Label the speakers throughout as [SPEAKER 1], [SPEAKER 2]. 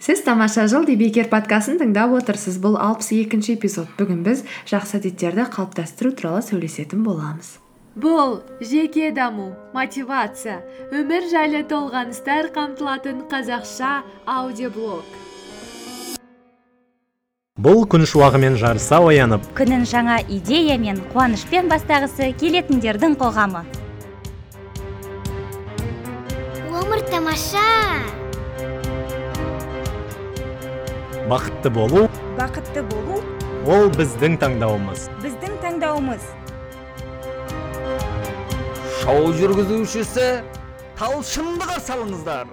[SPEAKER 1] сіз тамаша жыл бекер подкастын тыңдап отырсыз. Бұл алпыс екінші эпизод. Бүгін біз жақсы әдеттерді қалыптастыру туралы сөйлесетін боламыз.
[SPEAKER 2] Бұл жеке даму мотивация өмір жайлы толғаныстар қамтылатын қазақша аудиоблог.
[SPEAKER 3] Бұл күн шуағымен жарыса оянып.
[SPEAKER 4] Күнін жаңа идея мен қуанышпен бастағысы келетіндердің қоғамы.
[SPEAKER 5] Өмір тамаша!
[SPEAKER 3] Бақытты болу
[SPEAKER 6] бақытты болу
[SPEAKER 3] ол біздің таңдауымыз.
[SPEAKER 6] біздің таңдауымыз.
[SPEAKER 7] Шоу жүргізушісі талшынды қарсы алыңыздар.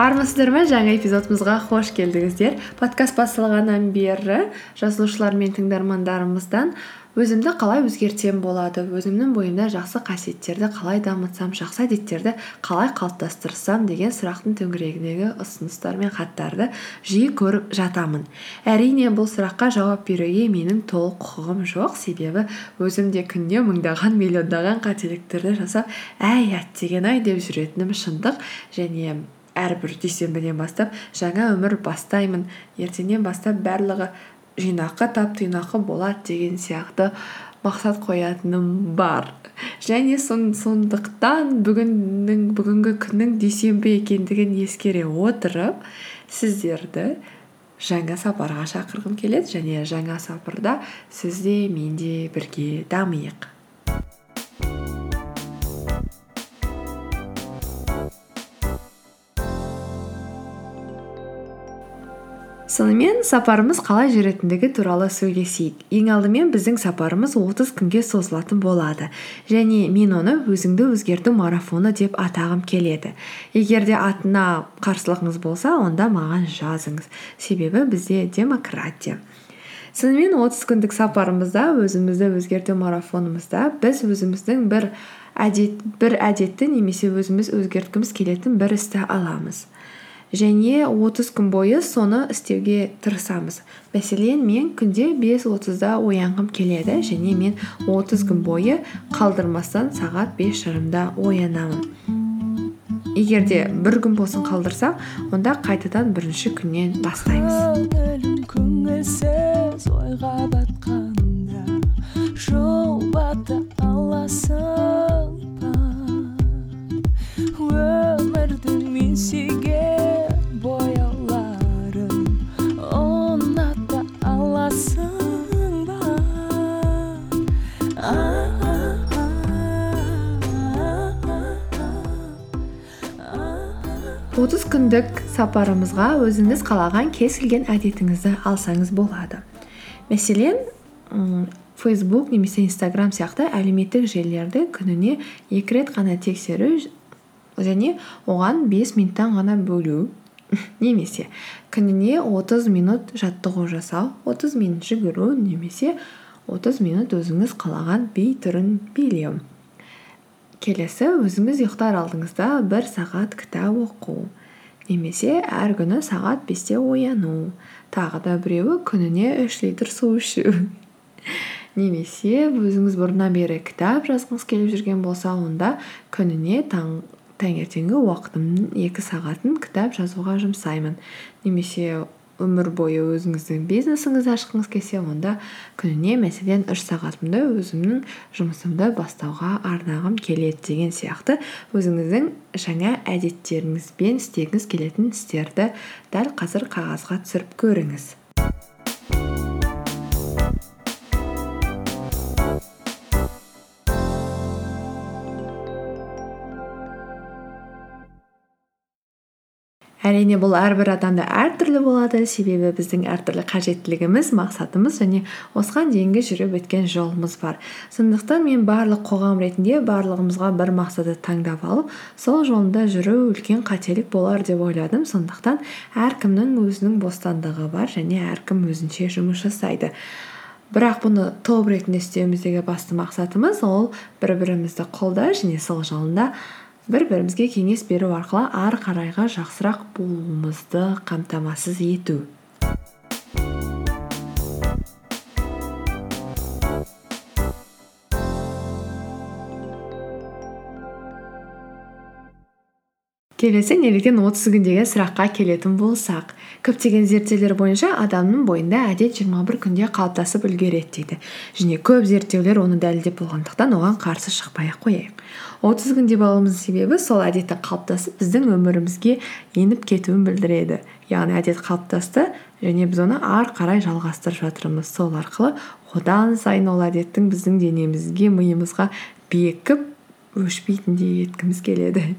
[SPEAKER 1] Армысыздар ма? Жаңа эпизодымызға қош келдіңіздер. Подкаст басталғаннан бері жазылушылар мен тыңдармандарымыздан өзімді қалай өзгертсем болады? Өзімнің бойымда жақсы қасиеттерді қалай дамытсам жақсы әдеттерді қалай қалыптастырсам деген сұрақтың төңірегіндегі ұсыныстар мен хаттарды жиі көріп жатамын. Әрине бұл сұраққа жауап беруге менің толық құқығым жоқ. Себебі өзім де күніне мыңдаған миллиондаған қателіктерді жасап әй әттеген ай деп жүретінім шындық. Және әрбір дүйсенбіден бастап жаңа өмір бастаймын. Ертеңнен бастап барлығы жинақы тап тыйнақы болады деген сияқты мақсат қоятыным бар. Және сондықтан бүгіннің бүгінгі күннің дүйсенбі екендігін ескере отырып сіздерді жаңа сапарға шақырғым келеді және жаңа сапарда сіз де мен де бірге дамиық. Сонымен сапарымыз қалай жүретіндігі туралы сөйлесейік. Ең алдымен біздің сапарымыз 30 күнге созылатын болады. Және мен оны өзіңді өзгерту марафоны деп атағым келеді. Егер де атына қарсылығыңыз болса онда маған жазыңыз. Себебі бізде демократия. Сонымен 30 күндік сапарымызда өзімізді өзгерту марафонымызда біз өзіміздің бір әдет бір әдетті немесе өзіміз өзгерткіміз келетін бір істі аламыз. Және 30 күн бойы соны істеуге тырысамыз. Мәселен мен күнде бес отызда оянғым келеді және мен 30 күн бойы қалдырмастан сағат бес жарымда оянамын. Егер де бір күн болсын қалдырсам онда қайтадан бірінші күннен бастаймыз. Ойға батқанда жол аласың. Отыз күндік сапарымызға өзіңіз қалаған кез келген әдетіңізді алсаңыз болады. Мәселен фейсбук немесе инстаграм сияқты әлеуметтік желілерді күніне екі рет қана тексеру және оған бес минуттан ғана бөлу немесе күніне 30 минут жаттығу жасау 30 минут жүгіру немесе 30 минут өзіңіз қалаған би түрін билеу. Келесі өзіңіз ұйықтар алдыңызда бір сағат кітап оқу. Немесе әр күні сағат бесте ояну. Тағы да біреуі күніне үш литр су ішу. Немесе өзіңіз бұрыннан бері кітап жазғыңыз келіп жүрген болса онда күніне таң, таңертеңгі уақытымның екі сағатын кітап жазуға жұмсаймын. Немесе өмір бойы өзіңіздің бизнесіңізді ашқыңыз келсе онда күніне мәселен үш сағатымды өзімнің жұмысымды бастауға арнағым келеді деген сияқты. Өзіңіздің жаңа әдеттеріңізбен істегіңіз келетін істерді дәл қазір қағазға түсіріп көріңіз. Әрине бұл әрбір адамда әртүрлі болады. Себебі біздің әртүрлі қажеттілігіміз мақсатымыз және осыған дейінгі жүріп өткен жолымыз бар. Сондықтан мен барлық қоғам ретінде барлығымызға бір мақсатты таңдап алып сол жолында жүру үлкен қателік болар деп ойладым. Сондықтан әркімнің өзінің бостандығы бар және әркім өзінше жұмыс жасайды. Бірақ бұны топ ретінде істеуіміздегі басты мақсатымыз ол бір бірімізді қолдау және сол жолында бір бірімізге кеңес беру арқылы ары қарайға жақсырақ болуымызды қамтамасыз ету. Келесі неліктен отыз күн деген сұраққа келетін болсақ көптеген зерттеулер бойынша адамның бойында әдет жиырма бір күнде қалыптасып үлгереді дейді. Және көп зерттеулер оны дәлелдеп болғандықтан оған қарсы шықпай ақ қояйық. Отыз күн деп алуымыздың себебі сол әдеттің қалыптасып біздің өмірімізге еніп кетуін білдіреді. Яғни әдет қалыптасты және біз оны ары қарай жалғастырып жатырмыз. Сол арқылы одан сайын ол әдеттің біздің денемізге миымызға бекіп өшпейтіндей еткіміз келеді.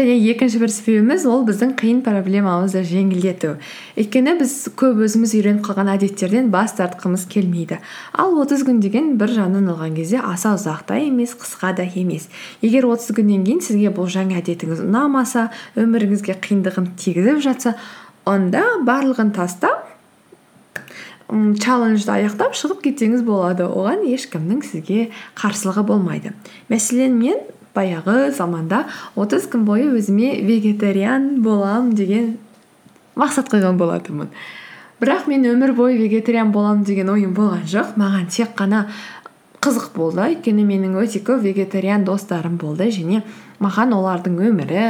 [SPEAKER 1] Және екінші бір себебіміз ол біздің қиын проблемамызды жеңілдету. Өйткені біз көп өзіміз үйреніп қалған әдеттерден бас тартқымыз келмейді. Ал отыз күн деген бір жағынан алған кезде аса ұзақ та емес қысқа да емес. Егер отыз күннен кейін сізге бұл жаңа әдетіңіз ұнамаса өміріңізге қиындығын тигізіп жатса онда барлығын тастап м чалленджді аяқтап шығып кетсеңіз болады. Оған ешкімнің сізге қарсылығы болмайды. Мәселен мен баяғы заманда отыз күн бойы өзіме вегетариан боламын деген мақсат қойған болатынмын. Бірақ мен өмір бойы вегетариан боламын деген ойым болған жоқ. Маған тек қана қызық болды. Өйткені менің өте көп вегетариан достарым болды және маған олардың өмірі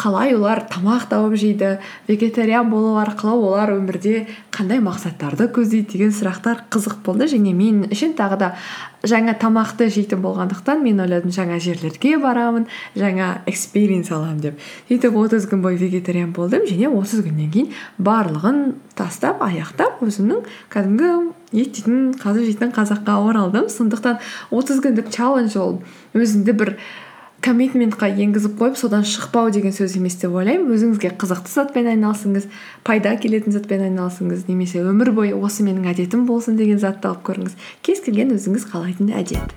[SPEAKER 1] қалай олар тамақ тауып жейді вегетариан болу арқылы олар өмірде қандай мақсаттарды көздейді деген сұрақтар қызық болды. Және мен үшін тағы да жаңа тамақты жейтін болғандықтан мен ойладым жаңа жерлерге барамын жаңа экспириенс аламын деп. Сөйтіп отыз күн бойы вегетариан болдым. Және отыз күннен кейін барлығын тастап аяқтап өзімнің кәдімгі ет жейтін қазы жейтін қазаққа оралдым. Сондықтан отыз күндік челлендж ол өзіңді бір коммитментқа енгізіп қойып содан шықпау деген сөз емес деп ойлаймын. Өзіңізге қызықты затпен айналысыңыз пайда келетін затпен айналысыңыз немесе өмір бойы осы менің әдетім болсын деген затты алып көріңіз. Кез келген өзіңіз қалайтын әдет.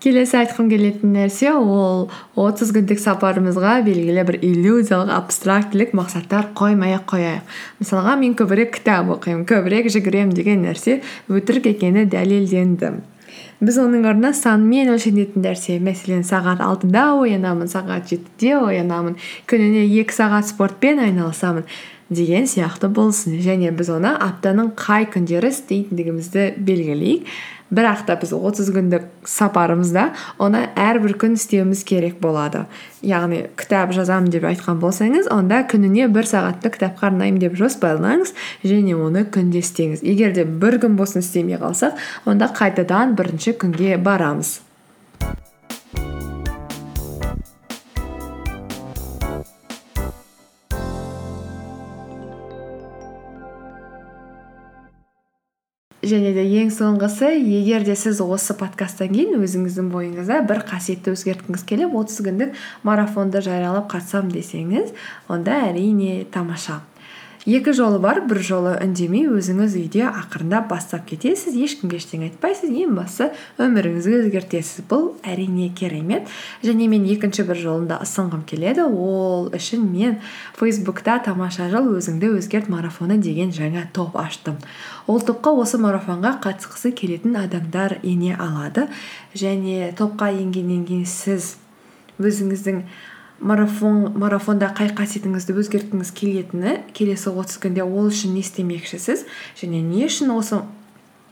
[SPEAKER 1] Келесі айтқым келетін нәрсе ол отыз күндік сапарымызға белгілі бір иллюзиялық абстрактілік мақсаттар қоймай ақ қояйық. Мысалға мен көбірек кітап оқимын көбірек жүгіремін деген нәрсе өтірік екені дәлелденді. Біз оның орнына санмен өлшенетін нәрсе мәселен сағат алтыда оянамын сағат жетіде оянамын күніне екі сағат спортпен айналысамын деген сияқты болсын. Және біз оны аптаның қай күндері істейтіндігімізді белгілейік. Бірақ та біз отыз күндік сапарымызда оны әрбір күн істеуіміз керек болады яғни кітап жазамын деп айтқан болсаңыз онда күніне бір сағатты кітапқа арнаймын деп жоспарлаңыз және оны күнде істеңіз егер де бір күн болсын істемей қалсақ онда қайтадан бірінші күнге барамыз және де ең соңғысы егер де сіз осы подкасттан кейін өзіңіздің бойыңызда бір қасиетті өзгерткіңіз келіп отыз күндік марафонды жариялап қатысамын десеңіз онда әрине тамаша. Екі жолы бар бір жолы үндемей өзіңіз үйде ақырындап бастап кетесіз ешкімге ештеңе айтпайсыз ең бастысы өміріңізді өзгертесіз. Бұл әрине керемет. Және мен екінші бір жолын да ұсынғым келеді. Ол үшін мен фейсбукта тамаша жыл өзіңді өзгерт марафоны деген жаңа топ аштым. Ол топқа осы марафонға қатысқысы келетін адамдар ене алады. Және топқа енгеннен кейін сіз өзіңіздің марафонда қай қасиетіңізді өзгерткіңіз келетіні келесі отыз күнде ол үшін не істемекшісіз және не үшін осы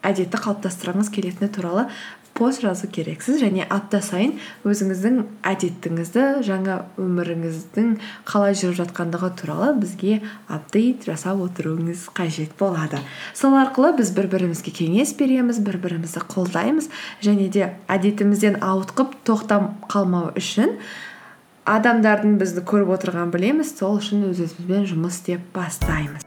[SPEAKER 1] әдетті қалыптастырғыңыз келетіні туралы пост жазу керексіз және апта сайын өзіңіздің әдетіңізді жаңа өміріңіздің қалай жүріп жатқандығы туралы бізге апдейт жасап отыруыңыз қажет болады. Сол арқылы біз бір бірімізге кеңес береміз бір бірімізді қолдаймыз және де әдетімізден ауытқып тоқтап қалмау үшін адамдардың бізді көріп отырғанын білеміз. Сол үшін өз өзімізбен жұмыс істеп бастаймыз.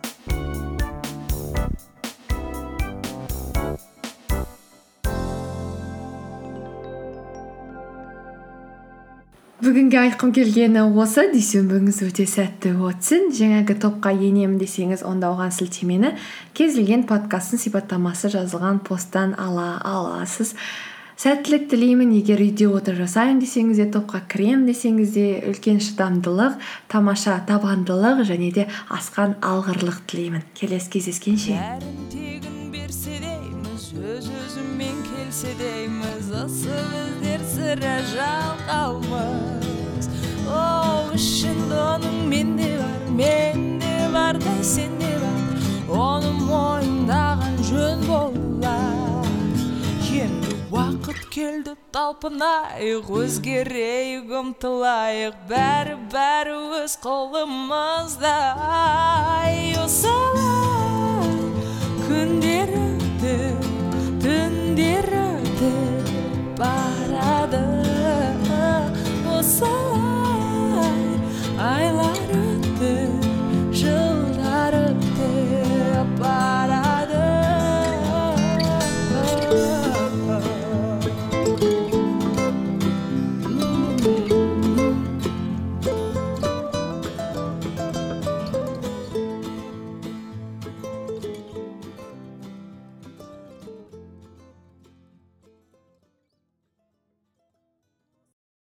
[SPEAKER 1] Бүгінге айтқым келгені осы. Дүйсенбіңіз өте сәтті өтсін. Жаңағы топқа енемін десеңіз онда оған сілтемені кез келген подкасттың сипаттамасы жазылған посттан ала аласыз сәттілік тілеймін. Егер үйде отырып жасаймын десеңіз де топқа кіремін десеңіз де үлкен шыдамдылық тамаша табандылық және де асқан алғырлық тілеймін. Келесі кездескенше.
[SPEAKER 8] Өз өзіммен келсе дейміз осы біздер сірә жалқаумыз. Оның менде бар менде бардай сенде келді талпынайық өзгерейік ұмтылайық бәрі бәрі өз қолымызда. Осылай күнде